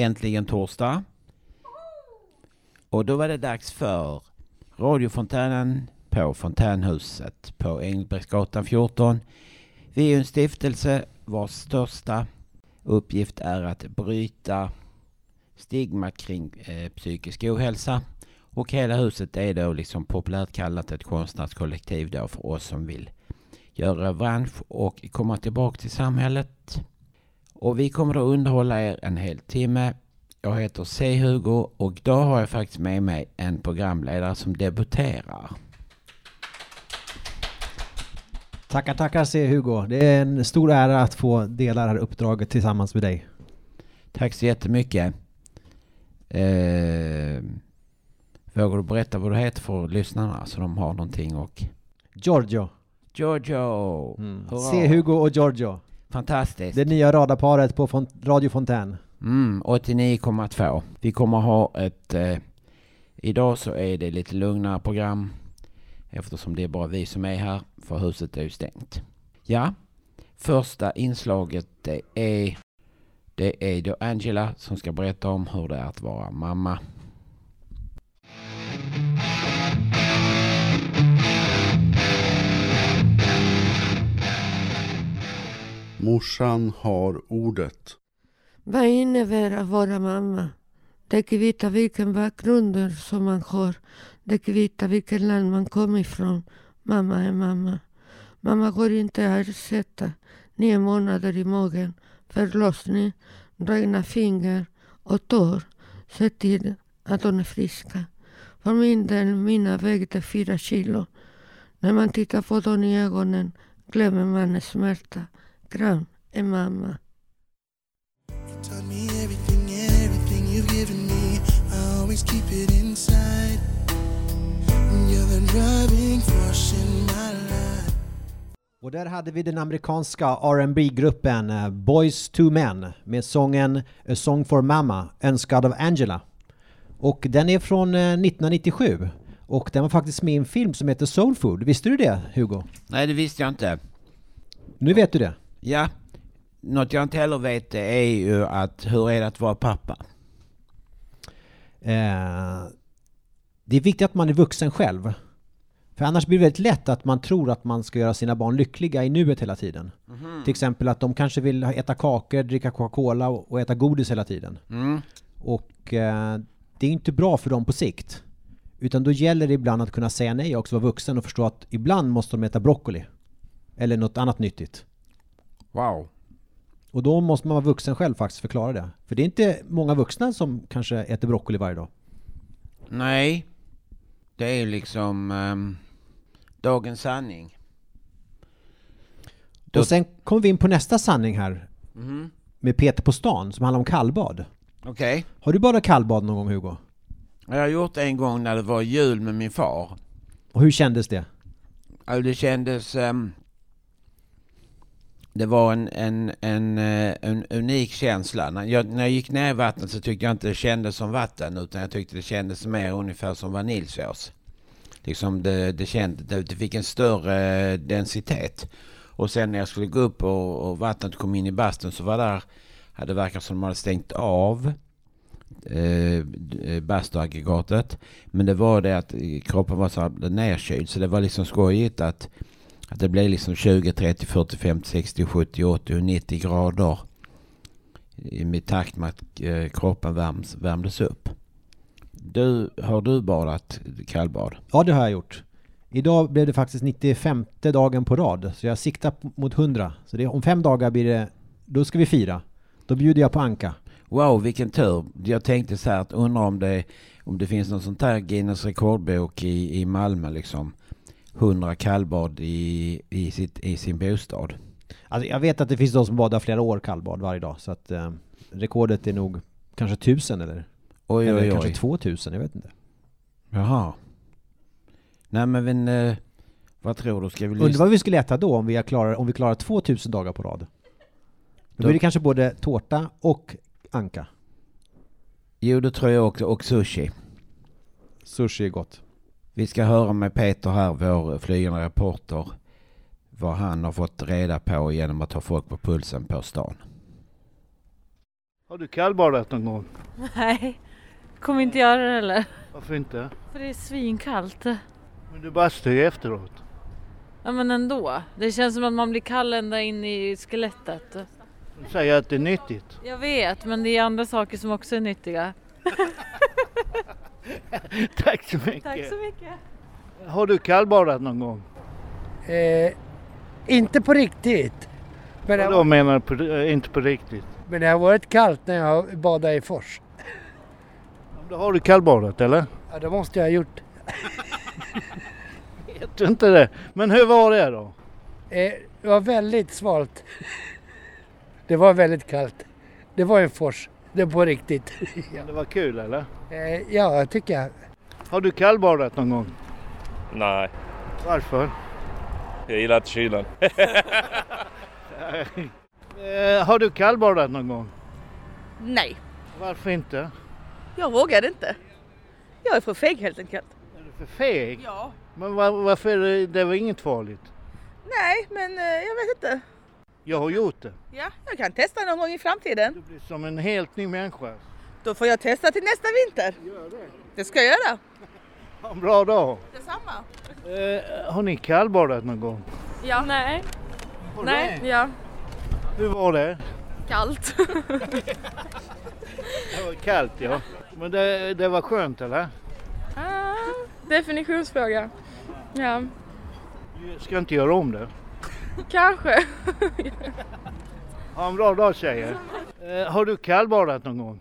äntligen torsdag. Och då var det dags för radiofontänen på Fontänhuset på Engelbrektsgatan 14. Vi är en stiftelse vars största uppgift är att bryta stigma kring eh, psykisk ohälsa. Och hela huset är då liksom populärt kallat ett konstnärskollektiv då för oss som vill göra revansch och komma tillbaka till samhället. Och vi kommer då underhålla er en hel timme. Jag heter C-Hugo och idag har jag faktiskt med mig en programledare som debuterar. Tackar, tackar C-Hugo. Det är en stor ära att få dela det här uppdraget tillsammans med dig. Tack så jättemycket. Eh, vågar du berätta vad du heter för lyssnarna så de har någonting och... Giorgio. Giorgio! Mm. Hurra. C-Hugo och Giorgio. Fantastiskt! Det nya radarparet på Font- Radio Fontän. Mm, 89,2. Vi kommer ha ett... Eh, idag så är det lite lugnare program eftersom det är bara vi som är här för huset är ju stängt. Ja, första inslaget det är det är då Angela som ska berätta om hur det är att vara mamma. Morsan har ordet. Vad innebär att vara mamma? Det kvittar vilken bakgrund som man har. Det kvittar vilket land man kommer ifrån. Mamma är mamma. Mamma går inte att ersätta. Nio månader i magen, förlossning, Regna fingrar och tår. Se till att hon är friska. För min del, mina vägde fyra kilo. När man tittar på dem i ögonen glömmer man smärta. Kram är mamma. Och där hade vi den amerikanska rb gruppen eh, Boys to Men med sången A Song for Mama, önskad av Angela. Och den är från eh, 1997. Och den var faktiskt med i en film som heter Soul Food. Visste du det, Hugo? Nej, det visste jag inte. Nu vet du det. Ja, något jag inte heller vet det är ju att hur är det att vara pappa? Eh, det är viktigt att man är vuxen själv. För annars blir det väldigt lätt att man tror att man ska göra sina barn lyckliga i nuet hela tiden. Till exempel att de kanske vill äta kakor, dricka Coca-Cola och och äta godis hela tiden. Mm. Och eh, det är inte bra för dem på sikt. Utan då gäller det ibland att kunna säga nej också, vara vuxen och förstå att ibland måste de äta broccoli. Eller något annat nyttigt. Wow. Och då måste man vara vuxen själv faktiskt förklara det. För det är inte många vuxna som kanske äter broccoli varje dag. Nej, det är ju liksom ehm, dagens sanning. Då- Och sen kommer vi in på nästa sanning här. Mhm. Med Peter på stan som handlar om kallbad. Okej. Har du badat kallbad någon gång Hugo? Jag har gjort det en gång när det var jul med min far. Och hur kändes det? Alltså det kändes... ehm, det var en, en, en, eh, en unik känsla. När jag, när jag gick ner i vattnet så tyckte jag inte det kändes som vatten utan jag tyckte det kändes mer ungefär som vaniljsås. Liksom det, det, kände, det, det fick en större densitet. Och sen när jag skulle gå upp och, och vattnet kom in i bastun så var där, det verkar som de hade stängt av eh, bastuaggregatet. Men det var det att kroppen var så nerkyld så det var liksom skojigt att, att det blev liksom 20, 30, 40, 50, 60, 70, 80 och 90 grader i takt med att eh, kroppen värms, värmdes upp. Du, har du badat kallbad? Ja, det har jag gjort. Idag blev det faktiskt 95 dagen på rad, så jag siktar mot 100. Så det, om fem dagar blir det, då ska vi fira. Då bjuder jag på Anka. Wow, vilken tur. Jag tänkte så här att undra om det, om det finns någon sånt här Guinness rekordbok i, i Malmö liksom. 100 kallbad i, i, sitt, i sin bostad. Alltså jag vet att det finns de som badar flera år kallbad varje dag, så att eh, rekordet är nog kanske 1000 eller, Oj, eller oj, kanske oj. 2000, jag vet inte. Jaha. Nej men, men eh, vad tror du? Ska vi Undrar lyssna? vad vi skulle äta då om vi klarar, om vi klarar 2000 dagar på rad? Då- blir det kanske både tårta och Anka. Jo, det tror jag också. Och sushi. Sushi är gott. Vi ska höra med Peter här, vår flygande reporter, vad han har fått reda på genom att ha folk på pulsen på stan. Har du kallbadat någon gång? Nej, kommer inte göra det heller. Varför inte? För det är svinkallt. Men du bastar ju efteråt. Ja men ändå. Det känns som att man blir kall ända in i skelettet. Du säger att det är nyttigt. Jag vet, men det är andra saker som också är nyttiga. Tack så mycket. Tack så mycket. Har du kallbadat någon gång? Eh, inte på riktigt. Men Vadå har, menar du på, eh, inte på riktigt? men det har varit kallt när jag badade i fors. Då har du kallbadat eller? Ja, det måste jag ha gjort. Vet du inte det? Men hur var det då? Eh, det var väldigt svalt. Det var väldigt kallt. Det var en fors. Det var på riktigt. Det var kul eller? Eh, ja, jag tycker jag. Har du kallbadat någon gång? Nej, Varför? jag gillar inte kylan. Eh, har du kallbadat någon gång? Nej, Varför inte? jag vågade inte. Jag är för feg helt enkelt. Är du för feg? Ja. Men var, varför? Är det, det var inget farligt. Nej, men eh, jag vet inte. Jag har gjort det. Ja, jag kan testa någon gång i framtiden. Du blir som en helt ny människa. Då får jag testa till nästa vinter. Gör det. Det ska jag göra. Ha en bra dag. Detsamma. Eh, har ni kallbadat någon gång? Ja. Nej. Har Nej. det? Ja. Hur var det? Kallt. Det var kallt ja. Men det, det var skönt eller? ah, definitionsfråga. Ja, Du ska inte göra om det. Kanske. Ha en bra dag tjejer. Eh, har du kallbadat någon gång?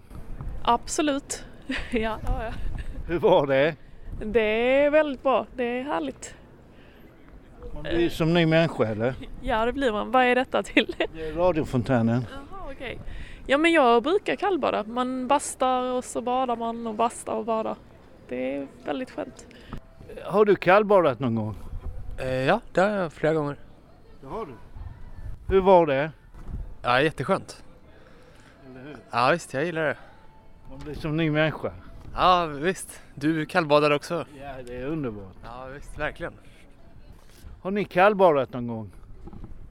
Absolut. Ja, det har jag. Hur var det? Det är väldigt bra. Det är härligt. Man blir som ny människa eller? Ja, det blir man. Vad är detta till? Det är radiofontänen. Jaha, okej. Ja, men jag brukar kallbada. Man bastar och så badar man och bastar och badar. Det är väldigt skönt. Har du kallbadat någon gång? Eh, ja, det har jag flera gånger. Det har du. Hur var det? Ja, jätteskönt. Eller hur? Ja, visst, jag gillar det. Man blir som ny människa. Ja, visst. Du kallbadar också. Ja, det är underbart. Ja, visst, verkligen. Har ni kallbadat någon gång?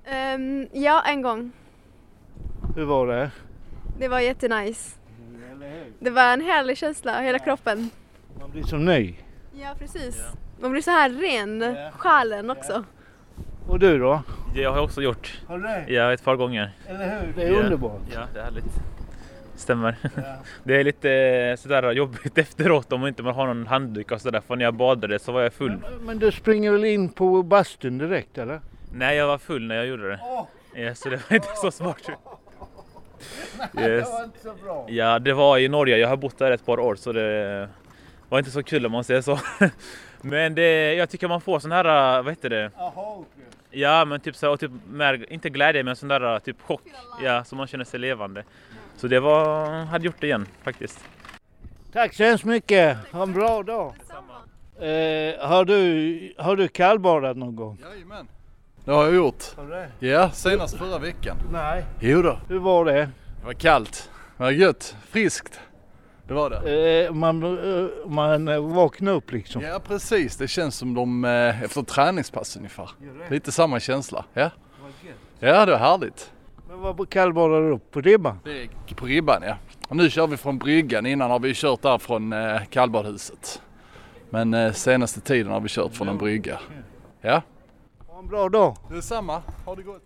Ehm, ja, en gång. Hur var det? Det var jättenice. Hur? Det var en härlig känsla, hela kroppen. Man blir som ny. Ja, precis. Man blir så här ren, själen också. Och du då? Det har jag också gjort. Har du det? Ja, ett par gånger. Eller hur? Det är Ja. underbart. Ja, det är härligt. Stämmer. Det är lite eh, sådär jobbigt efteråt om inte man har någon handduk och sådär. För när jag badade så var jag full. Men du springer väl in på bastun direkt eller? Nej, jag var full när jag gjorde det. Ja, så det var inte så smart. Yes. inte så bra. Ja, det var i Norge. Jag har bott där ett par år så det var inte så kul om man säger så. Men det, jag tycker man får sån här, vad heter det? Jaha, Ja, men typ så, och typ mer, inte glädje men sån där typ chock. Ja, så man känner sig levande. Så det var, hade gjort det igen faktiskt. Tack så hemskt mycket. Ha en bra dag. Eh, har, du, har du kallbadat någon gång? Jajamän. Det har jag gjort. Har du det? Ja, senast förra veckan. Nej. Jo då. Hur var det? Det var kallt. Det var gött. Friskt. Det var det. Eh, man, eh, man eh, vaknar upp liksom. Ja precis, det känns som de eh, efter träningspass ungefär. Lite samma känsla. Ja, ja det var härligt. Men vad kallbadar du upp? På ribban? Det är på ribban ja. Och nu kör vi från bryggan. Innan har vi kört där från eh, kallbadhuset. Men eh, senaste tiden har vi kört från en brygga. Ja. Ha en bra dag. Detsamma. Ha det gott.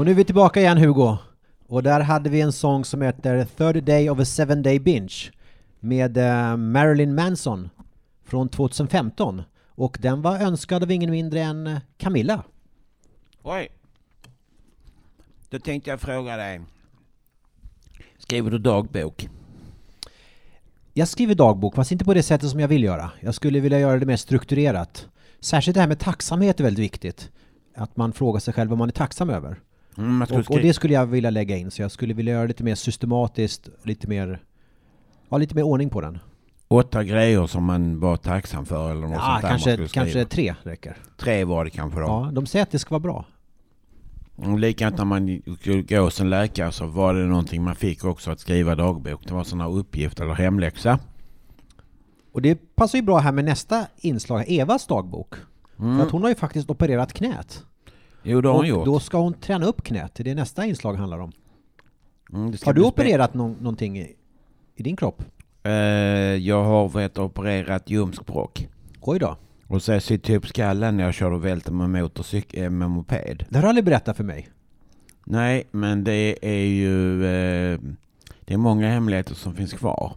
Och nu är vi tillbaka igen Hugo. Och där hade vi en sång som heter Third Day of a Seven Day Binge med eh, Marilyn Manson från 2015. Och den var önskad av ingen mindre än eh, Camilla. Oj. Då tänkte jag fråga dig. Skriver du dagbok? Jag skriver dagbok, fast inte på det sättet som jag vill göra. Jag skulle vilja göra det mer strukturerat. Särskilt det här med tacksamhet är väldigt viktigt. Att man frågar sig själv vad man är tacksam över. Mm, Och, och det skulle jag vilja lägga in, så jag skulle vilja göra lite mer systematiskt, lite mer... Ha lite mer ordning på den. Åtta grejer som man var tacksam för eller något Ja, sånt där kanske, kanske tre räcker. Tre var det kanske då. Ja, de säger att det ska vara bra. Och likadant när man skulle gå hos en läkare så var det någonting man fick också att skriva dagbok. Det var sådana uppgift eller hemläxa. Och det passar ju bra här med nästa inslag, Evas dagbok. Mm. För att hon har ju faktiskt opererat knät. Jo, det har hon gjort. då ska hon träna upp knät, det är nästa inslag handlar om. Mm, Har du opererat nå- någonting i, i din kropp? Eh, jag har vet, opererat ljumskbråck. Oj då. Och så har jag ihop skallen när jag körde och välte med, motorcyk- eh, med moped. Det har du aldrig berättat för mig. Nej, men det är ju... Eh, det är många hemligheter som finns kvar.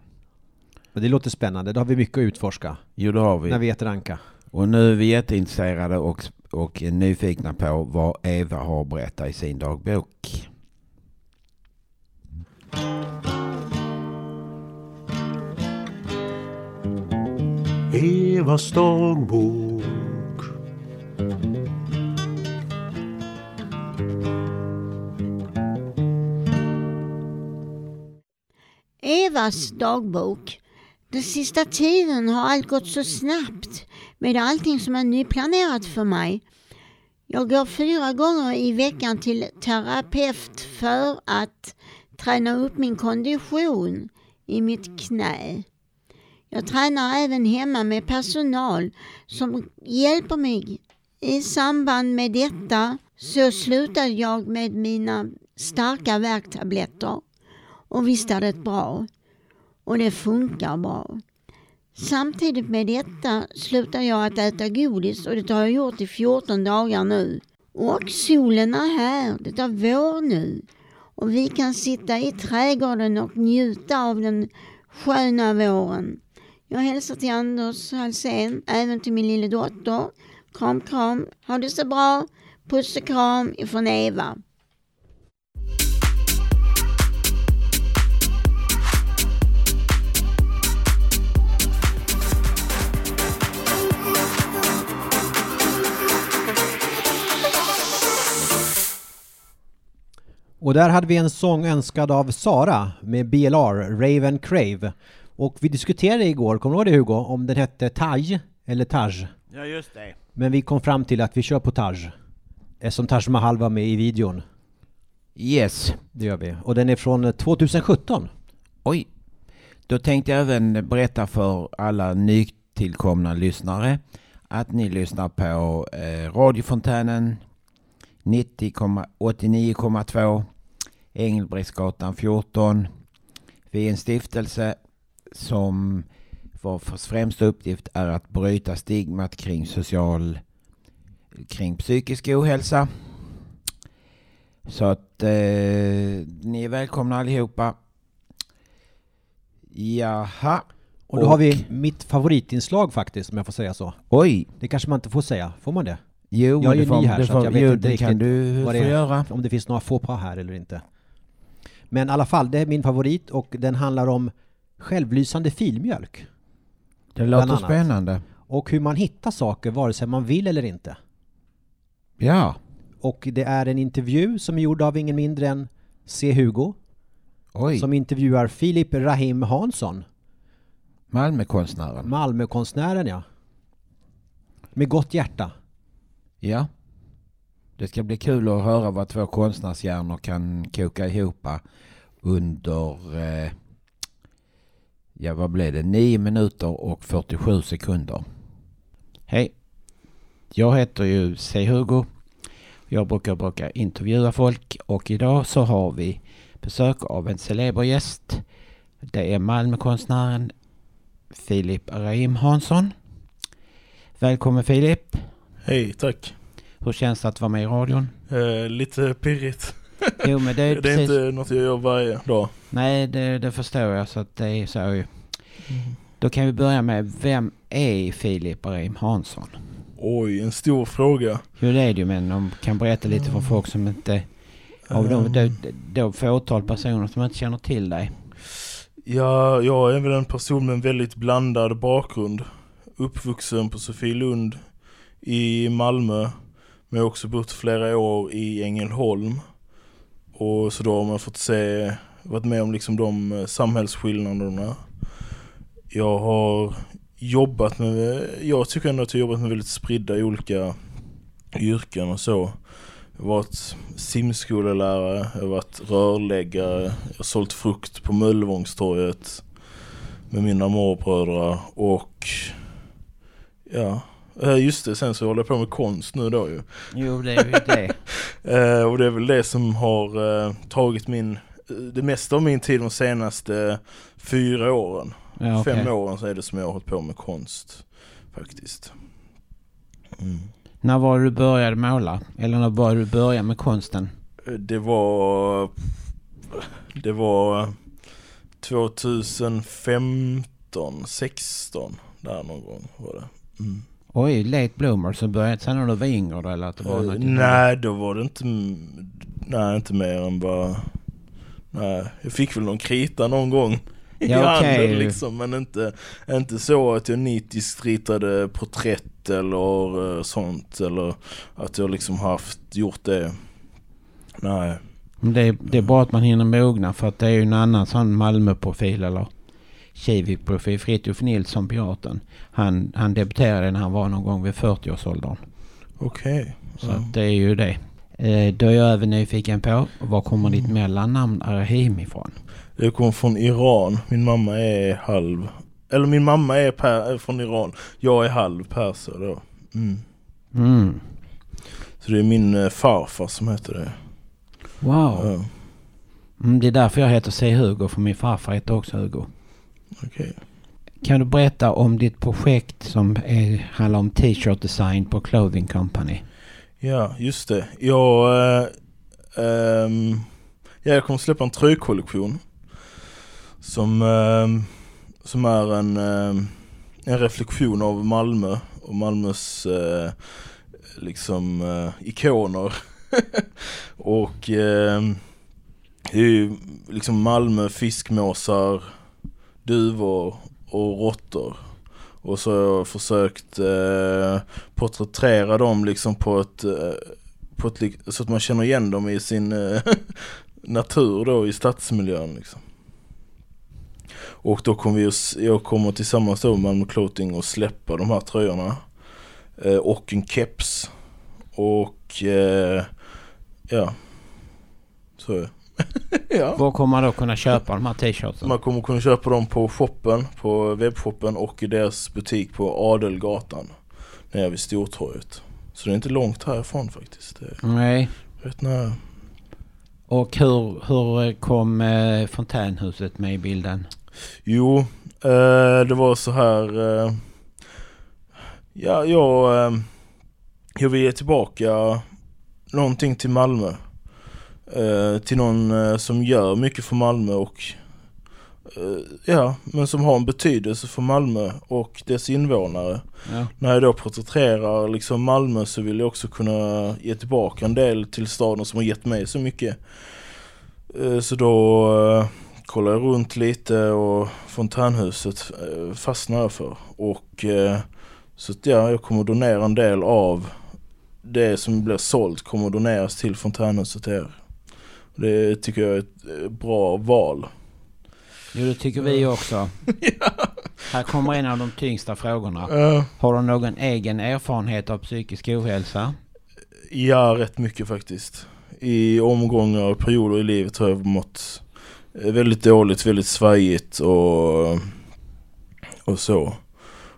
Men det låter spännande, det har vi mycket att utforska. Jo, det har vi. När vi äter anka. Och nu är vi jätteintresserade och, och nyfikna på vad Eva har berättat i sin dagbok. Evas dagbok Evas dagbok. Den sista tiden har allt gått så snabbt med allting som är nyplanerat för mig. Jag går fyra gånger i veckan till terapeut för att träna upp min kondition i mitt knä. Jag tränar även hemma med personal som hjälper mig. I samband med detta så slutade jag med mina starka värktabletter och visst är det bra. Och det funkar bra. Samtidigt med detta slutar jag att äta godis och det har jag gjort i 14 dagar nu. Och solen är här, det är vår nu. Och vi kan sitta i trädgården och njuta av den sköna våren. Jag hälsar till Anders Halsén, även till min lilla dotter. Kram, kram. Ha det så bra. Puss och kram ifrån Eva. Och där hade vi en sång önskad av Sara med BLR, Raven Crave. Och vi diskuterade igår, kommer du ihåg det Hugo, om den hette Taj eller Taj? Ja, just det. Men vi kom fram till att vi kör på Taj. Eftersom Taj Mahal var med i videon. Yes. Det gör vi. Och den är från eh, 2017. Oj. Då tänkte jag även berätta för alla nytillkomna lyssnare att ni lyssnar på eh, radiofontänen 90,89,2 Engelbrektsgatan 14. Vi är en stiftelse som vars främsta uppgift är att bryta stigmat kring social kring psykisk ohälsa. Så att eh, ni är välkomna allihopa. Jaha. Och då har vi mitt favoritinslag faktiskt, om jag får säga så. Oj! Det kanske man inte får säga, får man det? Jo, jag är ju ny här så jag vet jo, inte det kan riktigt du vad få det är, göra. om det finns några faux pas här eller inte. Men i alla fall, det är min favorit och den handlar om självlysande filmjölk. Det låter spännande. Och hur man hittar saker vare sig man vill eller inte. Ja. Och det är en intervju som är gjord av ingen mindre än C. Hugo. Oj. Som intervjuar Filip Rahim Hansson. Malmökonstnären. Malmökonstnären ja. Med gott hjärta. Ja. Det ska bli kul att höra vad två konstnärshjärnor kan koka ihop under, eh, ja vad blev det, 9 minuter och 47 sekunder. Hej. Jag heter ju C. Hugo. Jag brukar, brukar intervjua folk och idag så har vi besök av en celeber gäst. Det är Malmökonstnären Filip Rahim Hansson. Välkommen Filip. Hej, tack. Hur känns det att vara med i radion? Eh, lite pirrigt. Jo, men det är det är precis- inte något jag gör varje dag. Nej, det, det förstår jag så att det är så ju. Då kan vi börja med, vem är Filip Rahim Hansson? Oj, en stor fråga. Jo, det är det ju, men de kan berätta lite för folk som inte... Av de, Ehm. de, de fåtal personer som inte känner till dig. Ja, jag är väl en person med en väldigt blandad bakgrund. Uppvuxen på Sofielund i Malmö. Men jag har också bott flera år i Ängelholm. Och så då har man fått se, varit med om liksom de eh, samhällsskillnaderna. Jag har jobbat med, jag tycker ändå att jag har jobbat med väldigt spridda olika yrken och så. Jag har varit simskolelärare, jag har varit rörläggare, jag har sålt frukt på Möllevångstorget med mina morbröder och ja, just det, sen så håller jag på med konst nu då ju. Jo, det är ju det. Eh, och det är väl det som har eh, tagit min, det mesta av min tid de senaste fyra åren. Ja, okej. Fem åren så är det som jag har hållit på med konst faktiskt. Mm. När var du började måla? Eller när började du börja med konsten? Eh, Det var, det var 2015, 16 där någon gång var det. Mm. Oj, late bloomer. Så började sen när du var yngre eller att det var något nej, då var det inte, nej inte mer än bara, nej, jag fick väl någon krita någon gång i Ja, handen liksom, men inte, inte så att jag nitiskt ritade porträtt eller eh, sånt, eller att jag liksom haft, gjort det. Nej. Det, är, det är bra att man hinner mogna för att det är ju en annan sån Malmö-profil eller Kivik-profil. Fritiof Nilsson, piraten. Han, han debuterade när han var någon gång vid 40-årsåldern. Okej. Så Ja. att det är ju det. Eh, då är jag även nyfiken på, var kommer ditt mellannamn Arahim ifrån? Jag kommer från Iran, min mamma är halv, eller min mamma är per, från Iran, jag är halv perser då. Mm. Mm. Så det är min eh, farfar som heter det. Wow. Ja. Mm, det är därför jag heter C. Hugo, för min farfar heter också Hugo. Okej. Kan du berätta om ditt projekt som är, handlar om t-shirt design på Clothing Company? Ja, just det. Jag, ehm, ja, jag kommer släppa en tröjkollektion. Som, ehm, som är en, ehm, en reflektion av Malmö och Malmös eh, liksom eh, ikoner. och det är ju liksom Malmö, fiskmåsar, duvor och råttor. Och så har jag försökt eh, porträttera dem liksom på ett, eh, på ett så att man känner igen dem i sin eh, natur då i stadsmiljön liksom. Och då kommer vi, att jag kommer tillsammans då med Malmö Clothing och släppa de här tröjorna. Eh, och en keps. Och eh, ja. Så är det. ja. Var kommer man då kunna köpa de här t-shirtsen? Man kommer kunna köpa dem på shoppen, på webbshoppen och i deras butik på Adelgatan. Nere vid Stortorget. Så det är inte långt härifrån faktiskt. Nej. rätt nära. Och hur, hur kom eh, fontänhuset med i bilden? Jo, eh, det var så här. Eh, ja, jag, eh, jag vill ge tillbaka någonting till Malmö. Eh, till någon eh, som gör mycket för Malmö och eh, ja, men som har en betydelse för Malmö och dess invånare. Ja. När jag då porträtterar liksom Malmö så vill jag också kunna ge tillbaka en del till staden som har gett mig så mycket. Så då kollar jag runt lite och fontänhuset fastnar jag för. Och så att ja, jag kommer donera en del av det som blir sålt kommer doneras till fontänhuset här. Det tycker jag är ett eh, bra val. Jo, det tycker vi också. Här kommer en av de tyngsta frågorna. Ja. Har du någon egen erfarenhet av psykisk ohälsa? Ja, rätt mycket faktiskt. I omgångar och perioder i livet har jag mått eh, väldigt dåligt, väldigt svajigt och, och så.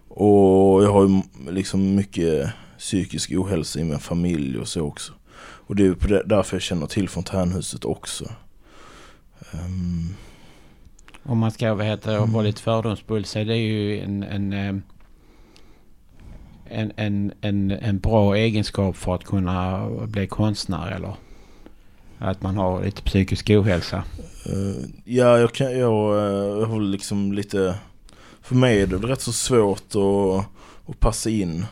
Och jag har ju liksom mycket psykisk ohälsa i min familj och så också. Och det är på det, därför jag känner till fontänhuset också. Ehm, Om man ska vad heter, det, vara lite fördomsfull så är det ju en, en, eh, en, en, en, en bra egenskap för att kunna bli konstnär eller? Att man har lite psykisk ohälsa. Eh, ja, jag, kan, jag, eh, jag har liksom lite... För mig är det rätt så svårt att, att passa in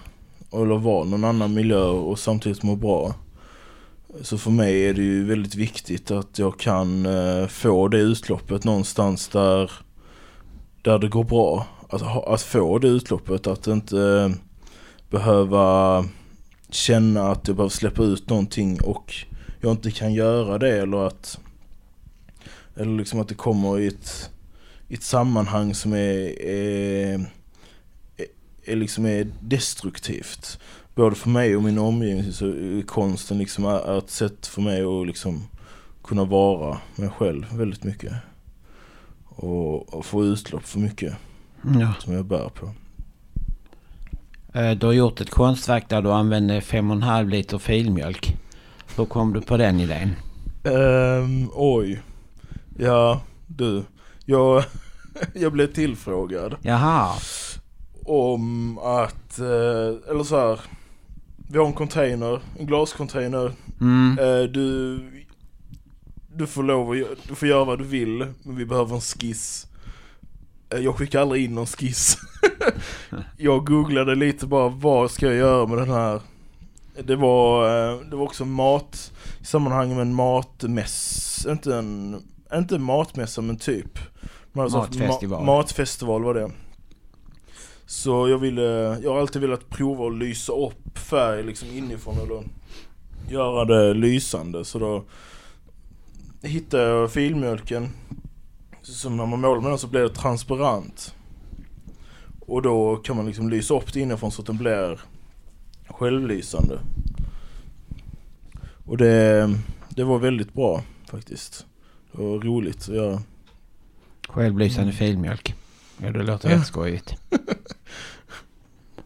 eller vara någon annan miljö och samtidigt må bra. Så för mig är det ju väldigt viktigt att jag kan eh, få det utloppet någonstans där, där det går bra. Alltså, att, att få det utloppet, att inte eh, behöva känna att jag behöver släppa ut någonting och jag inte kan göra det eller att eller liksom att det kommer i ett, i ett sammanhang som är, är, är, är liksom är destruktivt både för mig och min omgivning så är konsten liksom är ett sätt för mig att liksom kunna vara mig själv väldigt mycket. Och, och få utlopp för mycket Ja. som jag bär på. Eh, Du har gjort ett konstverk där du använde 5,5 liter filmjölk. Hur kom du på den idén? Ehm, oj. Ja, du. Jag, jag blev tillfrågad. Jaha. Om att, eh, eller så här. Vi har en container, en glascontainer. Mm. Eh, du, du får lov att, du får göra vad du vill, men vi behöver en skiss. Eh, Jag skickar aldrig in någon skiss. jag googlade lite bara, vad ska jag göra med den här? Det var, eh, det var också mat, i sammanhang med en matmäss, inte en, inte en matmässa men typ. Man Matfestival. Ma- matfestival var det. Så jag ville, jag har alltid velat prova att lysa upp färg liksom inifrån eller göra det lysande. Så då hittade jag filmjölken. Så när man målar med den så blir det transparent. Och då kan man liksom lysa upp det inifrån så att den blir självlysande. Och det, det var väldigt bra faktiskt. Det var roligt att göra. Självlysande Mm. filmjölk. Ja, det låter Ja. rätt skojigt.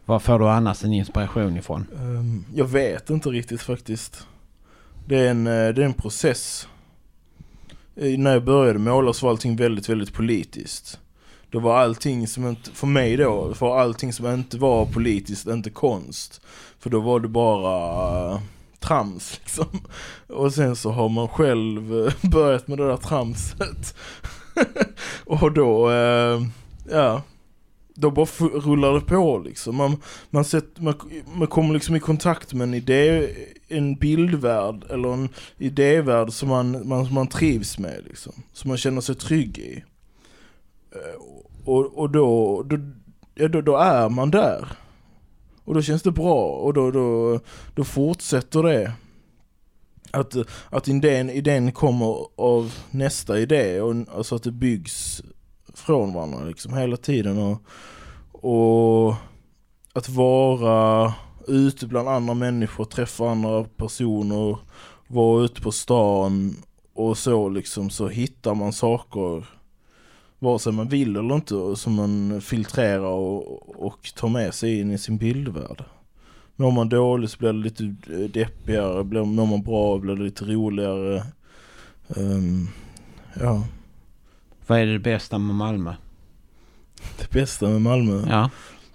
Var får du annars en inspiration ifrån? Ehm, jag vet inte riktigt faktiskt. Det är en, eh, det är en process. Eh, när jag började måla så var allting väldigt, väldigt politiskt. Då var allting som inte, för mig då, var allting som inte var politiskt inte konst. För då var det bara eh, trams liksom. Och sen så har man själv börjat med det där tramset. och då, ja, då bara rullar det på liksom. Man, man, sett, man, man kommer liksom i kontakt med en idé, en bildvärld eller en idévärld som man, man, som man trivs med liksom. Som man känner sig trygg i. Eh, och, och då, då, ja, då, då är man där. Och då känns det bra och då, då, då fortsätter det. Att, att idén, idén kommer av nästa idé och alltså att det byggs från varandra liksom hela tiden. Och, och att vara ute bland andra människor, träffa andra personer, vara ute på stan och så liksom så hittar man saker vare sig man vill eller inte som man filtrerar och, och tar med sig in i sin bildvärld. Mår man dåligt så blir det lite deppigare, mår man bra blir det lite roligare. Um, ja. Vad är det bästa med Malmö? Det bästa med Malmö? Ja.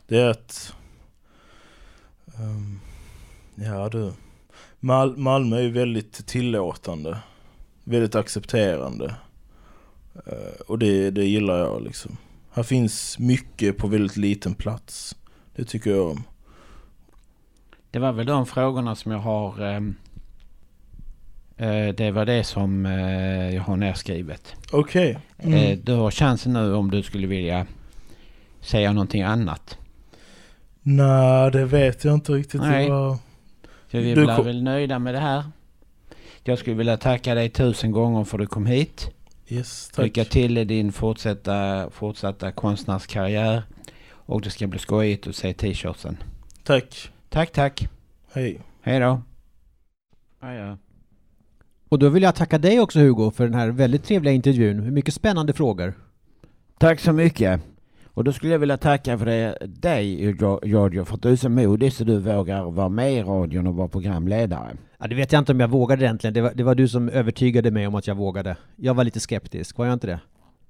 Det är att... ehm, ja du. Mal- Malmö är väldigt tillåtande. Väldigt accepterande. Eh, och det, det gillar jag liksom. Här finns mycket på väldigt liten plats. Det tycker jag om. Det var väl de frågorna som jag har... eh, det var det som eh, jag har nedskrivet. Okej. Mm. Eh, du har chansen nu om du skulle vilja säga någonting annat. Nej, det vet jag inte riktigt. Nej. Det var... Så vi blir kom- väl nöjda med det här. Jag skulle vilja tacka dig tusen gånger för att du kom hit. Yes, tack. Lycka till i din fortsatta, fortsatta konstnärskarriär. Och det ska bli skojigt att se t-shirtsen. Tack. Tack, tack. Hej. Hej då. Ja, ja. Och då vill jag tacka dig också Hugo för den här väldigt trevliga intervjun. Mycket spännande frågor. Tack så mycket. Och då skulle jag vilja tacka för det, dig Giorgio för att du är så modig så du vågar vara med i radion och vara programledare. Ja, det vet jag inte om jag vågade egentligen. Det var, det var du som övertygade mig om att jag vågade. Jag var lite skeptisk, var jag inte det?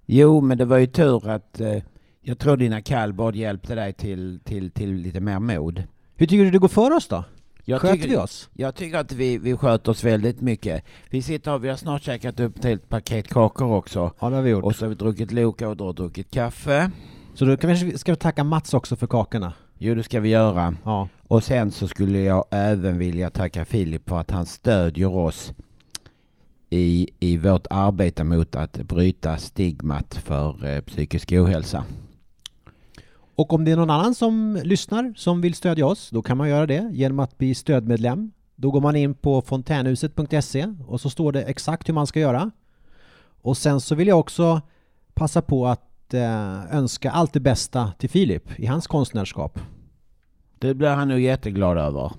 Jo, men det var ju tur att eh, jag tror dina kallbad hjälpte dig till, till, till lite mer mod. Hur tycker du det går för oss då? Jag Sköter tycker- vi oss? Jag tycker att vi, vi sköter oss väldigt mycket. Vi sitter och vi har snart käkat upp ett helt paket kakor också. Ja, det har vi gjort. Och så har vi druckit Loka och då druckit kaffe. Så då vi ska vi tacka Mats också för kakorna. Jo, det ska vi göra. Ja. Och sen så skulle jag även vilja tacka Filip för att han stödjer oss i, i vårt arbete mot att bryta stigmat för eh, psykisk ohälsa. Och om det är någon annan som lyssnar som vill stödja oss, då kan man göra det genom att bli stödmedlem. Då går man in på fontänhuset.se och så står det exakt hur man ska göra. Och sen så vill jag också passa på att eh, önska allt det bästa till Filip i hans konstnärskap. Det blir han nog jätteglad över.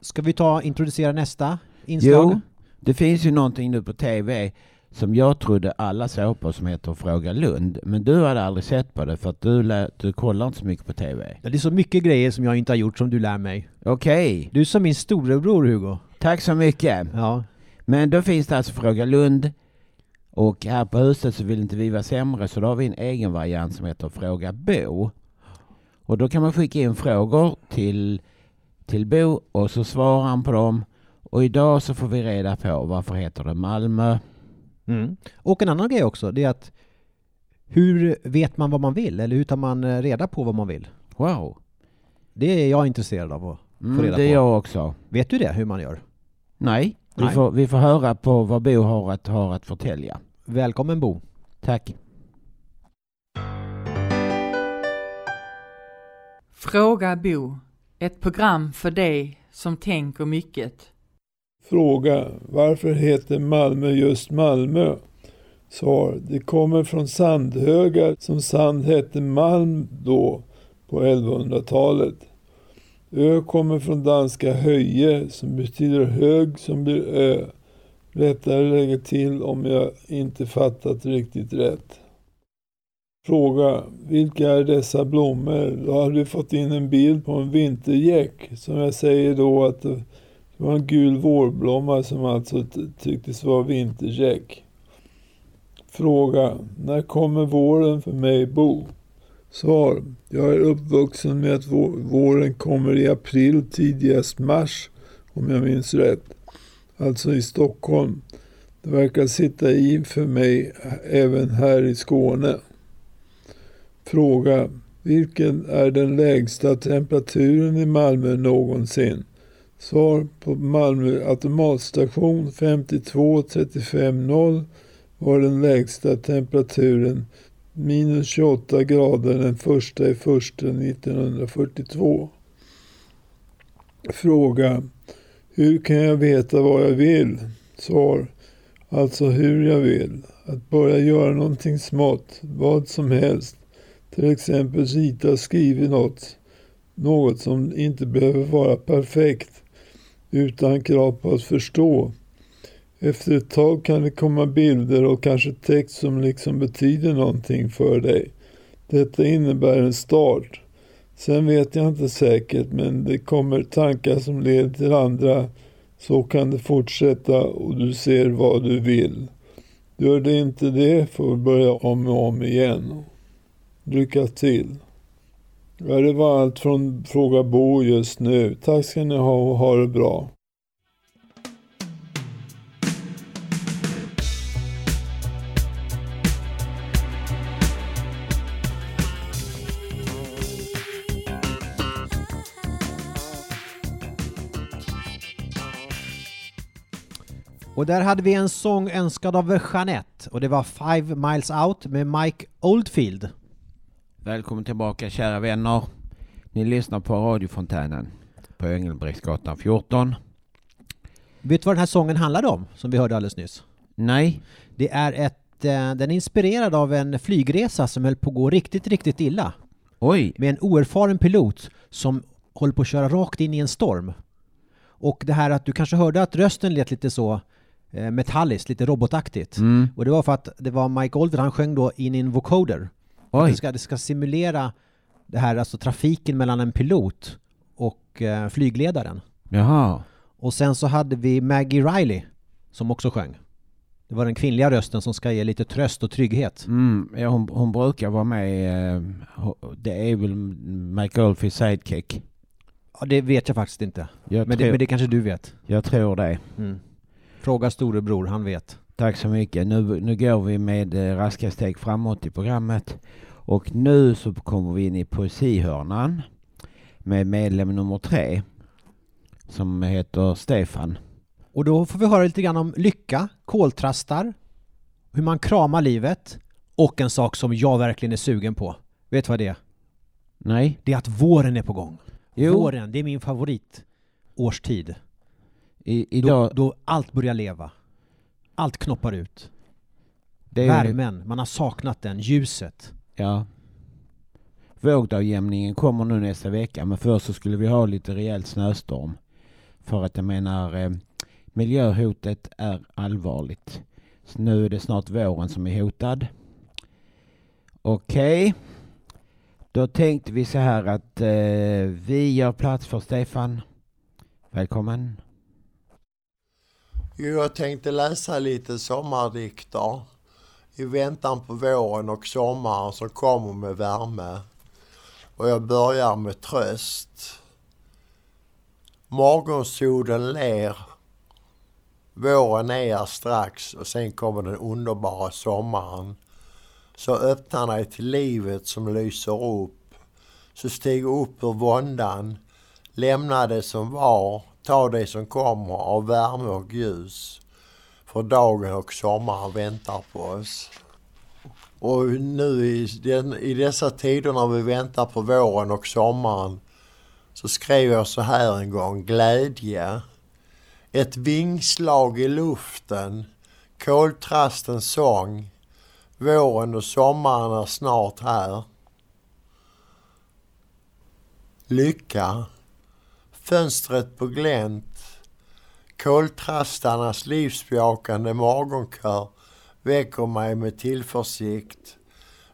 Ska vi ta introducera nästa inslag? Jo, det finns ju någonting nu på TV som jag trodde alla såg på som heter Fråga Lund. Men du hade aldrig sett på det för att du, lä- du kollar inte så mycket på TV. Ja, Det är så mycket grejer som jag inte har gjort som du lär mig. Okej. Du är som min storebror Hugo. Tack så mycket. Ja. Men då finns det alltså Fråga Lund. Och här på huset så vill inte vi vara sämre så då har vi en egen variant som heter Fråga Bo. Och då kan man skicka in frågor till, till Bo och så svarar han på dem. Och idag så får vi reda på varför heter det Malmö? Mm. Och en annan grej också, det är att hur vet man vad man vill? Eller hur tar man eh, reda på vad man vill? Wow. Det är jag intresserad av att få Mm, reda det är på. jag också. Vet du det, hur man gör? Nej, vi Nej. får, vi får höra på vad Bo har att, har att förtälja. Välkommen Bo. Tack. Fråga Bo. Ett program för dig som tänker mycket. Fråga. Varför heter Malmö just Malmö? Svar. Det kommer från sandhögar som sand hette malm då på 1100-talet. Ö kommer från danska höje som betyder hög som blir ö. Rättare lägga till om jag inte fattat riktigt rätt. Fråga. Vilka är dessa blommor? Då har vi fått in en bild på en vintergäck. Som jag säger då att det var en gul vårblomma som alltså tycktes vara vinterkäck. Fråga. När kommer våren för mig Bo? Svar. Jag är uppvuxen med att våren kommer i april, tidigast mars, om jag minns rätt. Alltså i Stockholm. Det verkar sitta i för mig även här i Skåne. Fråga. Vilken är den lägsta temperaturen i Malmö någonsin? Svar på Malmö automatstation 52 35 0 var den lägsta temperaturen minus 28 grader den första i första 1942. Fråga. Hur kan jag veta vad jag vill? Svar. Alltså hur jag vill. Att börja göra någonting smått, vad som helst. Till exempel rita och skriva något. Något som inte behöver vara perfekt utan krav på att förstå. Efter ett tag kan det komma bilder och kanske text som liksom betyder någonting för dig. Detta innebär en start. Sen vet jag inte säkert men det kommer tankar som leder till andra. Så kan det fortsätta och du ser vad du vill. Gör det inte det får du börja om och om igen. Lycka till. Ja, det var allt från Fråga Bo just nu. Tack ska ni ha och ha det bra. Och där hade vi en sång önskad av Jeanette och det var Five Miles Out med Mike Oldfield. Välkommen tillbaka kära vänner. Ni lyssnar på radiofontänen på Engelbrektsgatan 14. Vet du vad den här sången handlade om, som vi hörde alldeles nyss? Nej. Det är ett, eh, den är inspirerad av en flygresa som höll på att gå riktigt, riktigt illa. Oj! Med en oerfaren pilot som håller på att köra rakt in i en storm. Och det här att du kanske hörde att rösten lät lite så eh, metalliskt, lite robotaktigt. Mm. Och det var för att det var Mike Oldfield, han sjöng då in i en vocoder. Oj. Det ska, det ska simulera det här, alltså trafiken mellan en pilot och eh, flygledaren. Jaha. Och sen så hade vi Maggie Riley som också sjöng. Det var den kvinnliga rösten som ska ge lite tröst och trygghet. Mm, ja, hon, hon brukar vara med eh, Det är väl Mike Oldfields sidekick. Ja, det vet jag faktiskt inte. Jag men, tror- det, men det kanske du vet? Jag tror det. Mm. Fråga storebror, han vet. Tack så mycket. Nu, nu går vi med eh, raska steg framåt i programmet. Och nu så kommer vi in i poesihörnan med medlem nummer tre som heter Stefan. Och då får vi höra lite grann om lycka, koltrastar, hur man kramar livet och en sak som jag verkligen är sugen på. Vet du vad det är? Nej. Det är att våren är på gång. Jo. Våren, det är min favorit årstid. I, idag, Då, då allt börjar leva. Allt knoppar ut. Det är Värmen, man har saknat den, ljuset. Ja. vågdagjämningen kommer nu nästa vecka. Men först så skulle vi ha lite rejäl snöstorm. För att jag menar, eh, miljöhotet är allvarligt. Så nu är det snart våren som är hotad. Okej. Då tänkte vi så här att eh, vi gör plats för Stefan. Välkommen. Jo, jag tänkte läsa lite sommardikter i väntan på våren och sommaren som kommer med värme. Och jag börjar med tröst. Morgonsolen ler. Våren är här strax och sen kommer den underbara sommaren. Så öppna dig till livet som lyser upp. Så stig upp ur våndan. Lämna det som var. Ta det som kommer av värme och ljus. För dagen och sommaren väntar på oss. Och nu i, den, i dessa tider när vi väntar på våren och sommaren så skrev jag så här en gång, glädje. Ett vingslag i luften, koltrastens sång. Våren och sommaren är snart här. Lycka. Fönstret på glänt. Koltrastarnas livsbejakande morgonkör väcker mig med tillförsikt.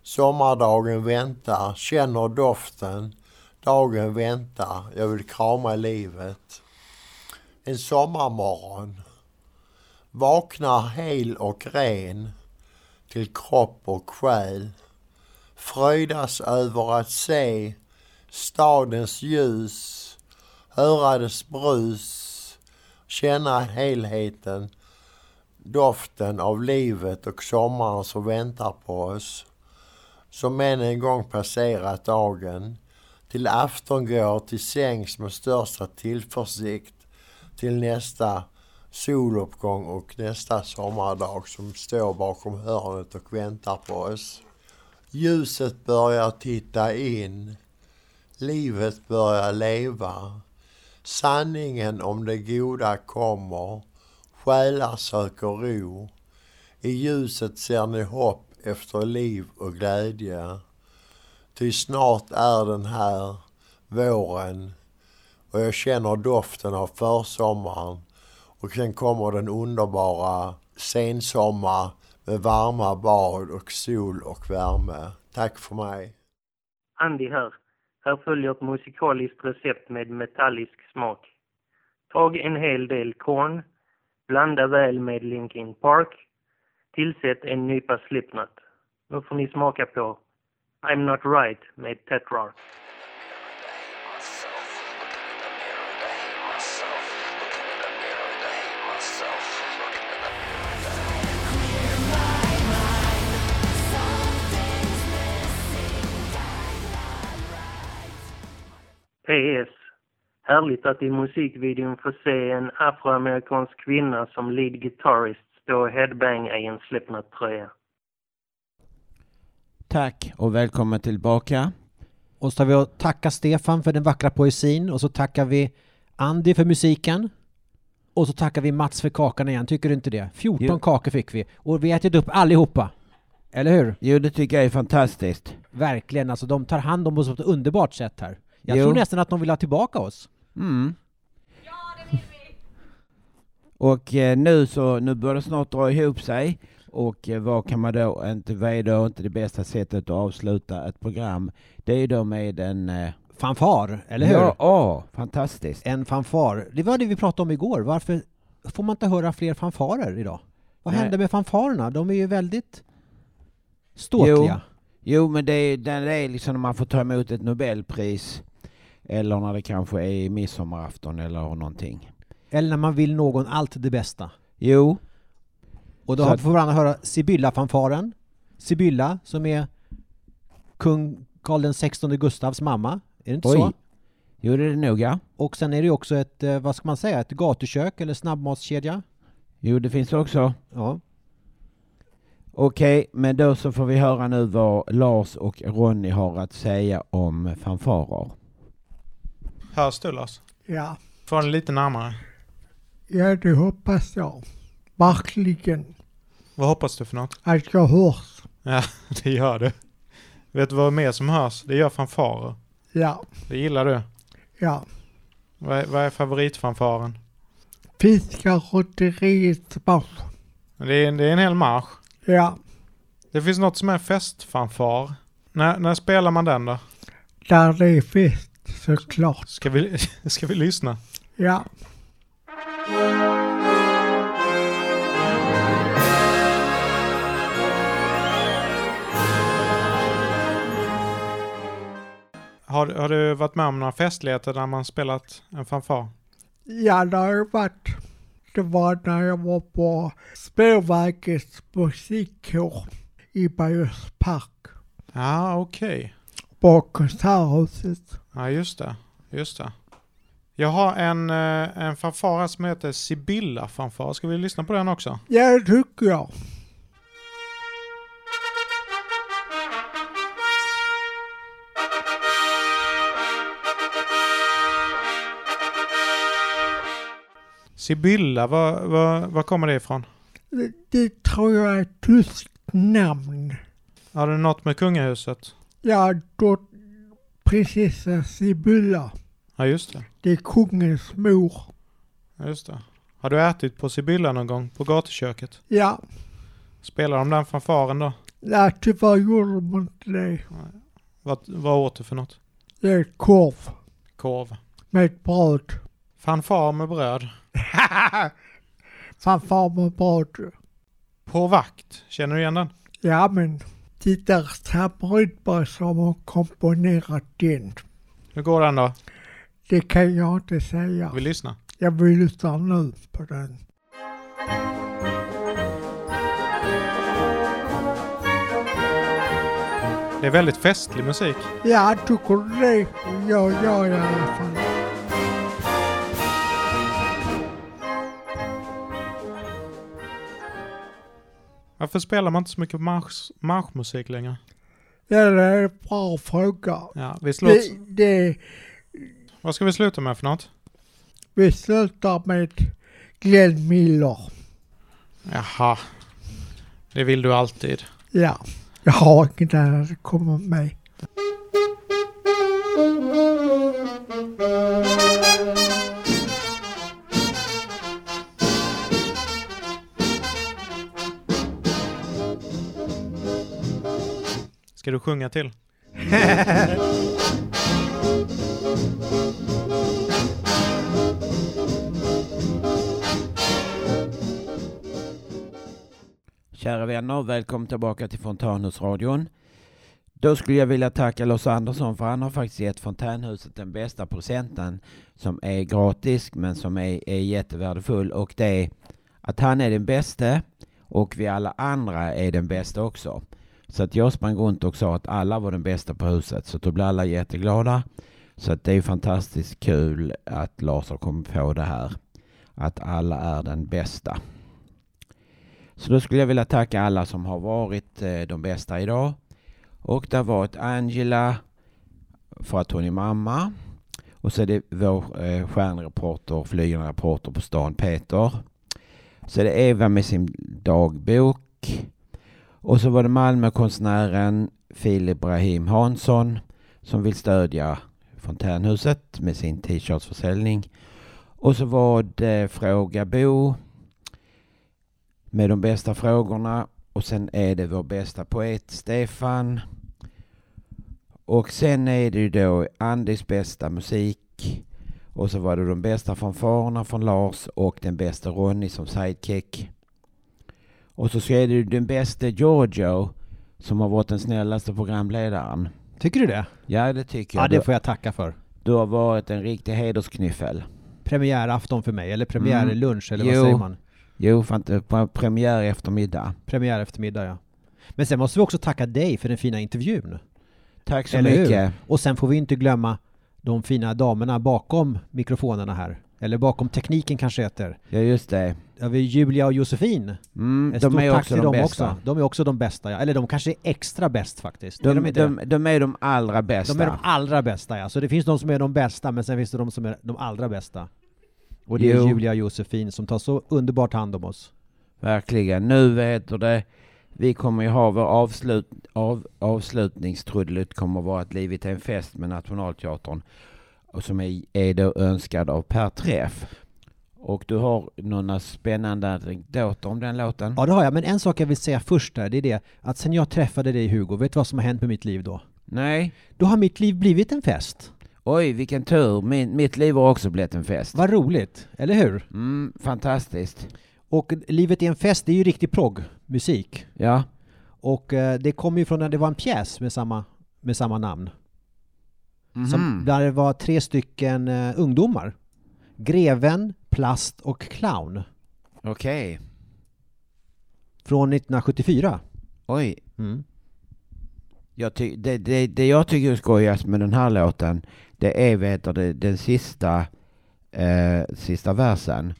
Sommardagen väntar, känner doften. Dagen väntar, jag vill krama livet. En sommarmorgon. Vaknar hel och ren till kropp och själ. Fröjdas över att se stadens ljus, höra dess brus, känna helheten, doften av livet och sommaren som väntar på oss. Som än en gång passerat dagen, till afton går till sängs med största tillförsikt till nästa soluppgång och nästa sommardag som står bakom hörnet och väntar på oss. Ljuset börjar titta in. Livet börjar leva. Sanningen om det goda kommer. Själar söker ro. I ljuset ser ni hopp efter liv och glädje. Ty snart är den här, våren, och jag känner doften av försommaren. Och sen kommer den underbara sensommar med varma bad och sol och värme. Tack för mig. Andy här. Här följer ett musikaliskt recept med metallisk smak. Tag en hel del korn, blanda väl med Linkin Park, tillsätt en nypa Slipknot. Nu får ni smaka på I'm Not Right med Tetrarch. PS. Härligt att i musikvideon få se en afroamerikansk kvinna som lead guitarist stå och headbanga i en Slipknot-tröja. Tack och välkommen tillbaka. Och så tar vi och tackar Stefan för den vackra poesin och så tackar vi Andy för musiken. Och så tackar vi Mats för kakan igen, tycker du inte det? 14 Jo. kakor fick vi och vi har ätit upp allihopa. Eller hur? Jo, det tycker jag är fantastiskt. Verkligen, alltså de tar hand om oss på ett underbart sätt här. Jag Jo. tror nästan att de vill ha tillbaka oss. Mm. Och eh, nu så, nu börjar det snart dra ihop sig. Och eh, vad kan man då inte, vad är då inte det bästa sättet att avsluta ett program? Det är då med en... Eh, Fanfar, eller hur? Ja, ja, fantastiskt. En fanfar. Det var det vi pratade om igår. Varför får man inte höra fler fanfarer idag? Vad Nej. hände med fanfarerna? De är ju väldigt ståtliga. Jo, jo men det är, det är liksom när man får ta emot ett Nobelpris. Eller när det kanske är midsommarafton eller någonting. Eller när man vill någon allt det bästa. Jo. Och då Så får man höra Sibylla-fanfaren. Sibylla, som är kung Karl 16 Gustavs mamma. Är det inte Oj. så? Jo, det är det nog ja. Och sen är det också ett, eh, vad ska man säga, ett gatukök eller snabbmatskedja. Jo, det finns också. Ja. Okej, men då så får vi höra nu vad Lars och Ronny har att säga om fanfarer. Hörs du Lars? Ja. Få den lite närmare. Ja, det hoppas jag. Verkligen. Vad hoppas du för något? Att jag hörs. Ja, det gör du. Vet du vad mer som hörs? Det gör fanfarer. Ja, Det gillar du. ja. Vad är, vad är favoritfanfaren? Fiskarotteriets marsch. Det är, det är en hel marsch. Ja, Det finns något som är festfanfar. När, när spelar man den då? där det är fest såklart. Ska vi, ska vi lyssna? Ja. Har, har du varit med om några festligheter där man spelat en fanfar? Ja, det har ju varit. Det var när jag var på Spårvägets musikkår i Bergs Park. Ja, okej. På Konserthuset. Ja, just det. Just det. Jag har en, eh, en fanfar här som heter Sibylla fanfar. Ska vi lyssna på den också? Ja, det tycker jag. Sibylla, var, var, var kommer det ifrån? Det, det tror jag är ett tyskt namn. Har det något med kungahuset? Ja, prinsessa Sibylla. Ja, just det. Det är kungens mor. Ja, just det. Har du ätit på Sibylla någon gång? På gatuköket? Ja, Spelar de den fanfaren då? nej, tyvärr gjorde de inte det. Vad, vad åt du för något? Det är korv Korv. med bröd. Fanfar med bröd. Fanfar med bröd. På vakt. Känner du igen den? Ja, men Rydberg som har komponerat den. Hur går den då? Det kan jag inte säga. Vi lyssnar. Jag vill lyssna nu på den. Det är väldigt festlig musik. Ja, tycker du det? Ja, ja, i alla fall. Varför spelar man inte så mycket marsch, marschmusik längre? Ja, det är en bra fråga. Ja, vi slår... Det, det, Vad ska vi sluta med för något? vi slutar med Glenn Miller. Jaha. Det vill du alltid. Ja, jag har inget annat att komma med. Ska du sjunga till? Kära vänner, välkommen tillbaka till Fontanhusradion. Då skulle jag vilja tacka Lars Andersson för han har faktiskt gett Fontänhuset den bästa presenten som är gratis men som är, är jättevärdefull och det är att han är den bästa och vi alla andra är den bästa också. Så att jag sprang runt och sa att alla var den bästa på huset så då blev alla jätteglada. Så att det är fantastiskt kul att Lars har kommit på det här. Att alla är den bästa. Så då skulle jag vilja tacka alla som har varit eh, de bästa idag. Och det har varit Angela för att hon är mamma. Och så är det vår eh, stjärnreporter, flygande reporter på stan, Peter. Så är det Eva med sin dagbok. Och så var det Malmökonstnären Filip Brahim Hansson som vill stödja Fontänhuset med sin t-shirtsförsäljning. Och så var det Fråga Bo med de bästa frågorna. Och sen är det vår bästa poet Stefan. Och sen är det ju då Andis bästa musik. Och så var det de bästa fanfarerna från Lars och den bästa Ronny som sidekick. Och så är ju den bästa Giorgio som har varit den snällaste programledaren. Tycker du det? Ja, det tycker jag. Ja, det Du- får jag tacka för. Du har varit en riktig hedersknyffel. Premiärafton för mig, eller premiärlunch, eller vad Jo. säger man? Jo, fan, var premiär eftermiddag. Premiär eftermiddag, ja. Men sen måste vi också tacka dig för den fina intervjun. Tack så Eller hur? mycket. Och sen får vi inte glömma de fina damerna bakom mikrofonerna här. Eller bakom tekniken kanske heter. Ja, just det. Har vi Julia och Josefin. Mm, Ett de är tack också till de dem bästa. också. De är också de bästa, ja. Eller de kanske är extra bäst faktiskt. De, är de, de, de, är de allra bästa. De är de allra bästa, ja. Så det finns de som är de bästa, men sen finns det de som är de allra bästa. Och det är Jo. Julia och Josefin som tar så underbart hand om oss. Verkligen. Nu du det. Vi kommer ju ha vår avslut, av, avslutningstrudelutt kommer att vara att livet är en fest med Nationalteatern. Och som är, är då önskad av Per Träff. Och du har några spännande anekdoter om den låten? Ja, det har jag. Men en sak jag vill säga först där, det är det att sen jag träffade dig Hugo, vet du vad som har hänt med mitt liv då? Nej. Då har mitt liv blivit en fest. Oj, vilken tur. Min, mitt liv har också blivit en fest. Vad roligt, eller hur? Mm, fantastiskt. Och livet är en fest, det är ju riktig progg, musik. Ja. Och eh, det kommer ju från när det var en pjäs med samma, med samma namn. Som, Mhm. där det var tre stycken eh, ungdomar. Greven, Plast och Clown. Okej. Från 1974. Oj. Mm. Jag ty- det, det, det jag tycker är skojigast med den här låten, det är vet du, den sista, eh, sista versen.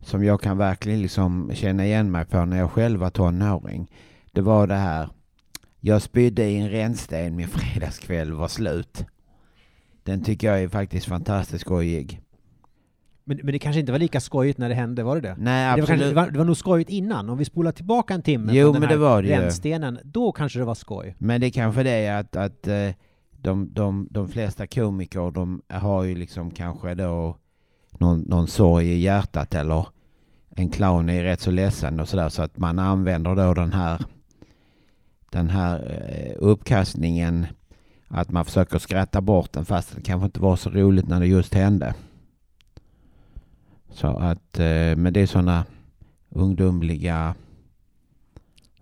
Som jag kan verkligen liksom känna igen mig på när jag själv var tonåring. Det var det här. Jag spydde i en rännsten, min fredagskväll var slut. Den tycker jag är faktiskt fantastiskt skojig. Men, men det kanske inte var lika skojigt när det hände, var det det? Nej, det var, kanske, absolut. det, var, det var nog skojigt innan. Om vi spolar tillbaka en timme Jo, den men här det var det ju. då kanske det var skoj. Men det kanske det är att, att eh, de, de, de flesta komiker de har ju liksom kanske då någon, någon sorg i hjärtat eller en clown är rätt så ledsen och sådär så att man använder då den här den här eh, uppkastningen att man försöker skratta bort den fast det kanske inte var så roligt när det just hände. Så att, eh, men det är sådana ungdomliga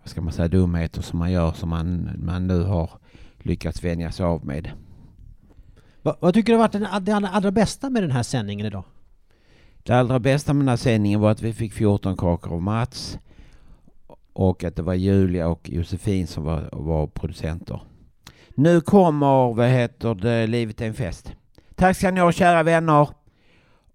vad ska man säga, dumheter som man gör som man, man nu har lyckats vänja sig av med. Va, vad tycker du har varit den, det allra, allra bästa med den här sändningen idag? Det allra bästa med den här sändningen var att vi fick 14 kakor av Mats och att det var Julia och Josefin som var, var producenter. Nu kommer, vad heter det, Livet är en fest. Tack ska ni ha kära vänner.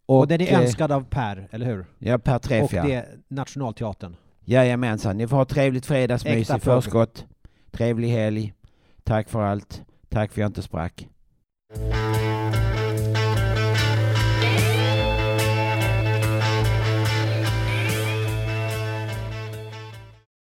Och, den är eh, önskad av Per, eller hur? Ja, Per Träff Och ja. det är Nationalteatern. Jajamensan, ni får ha trevligt fredagsmys i förskott. Trevlig helg. Tack för allt. Tack för att jag inte sprack.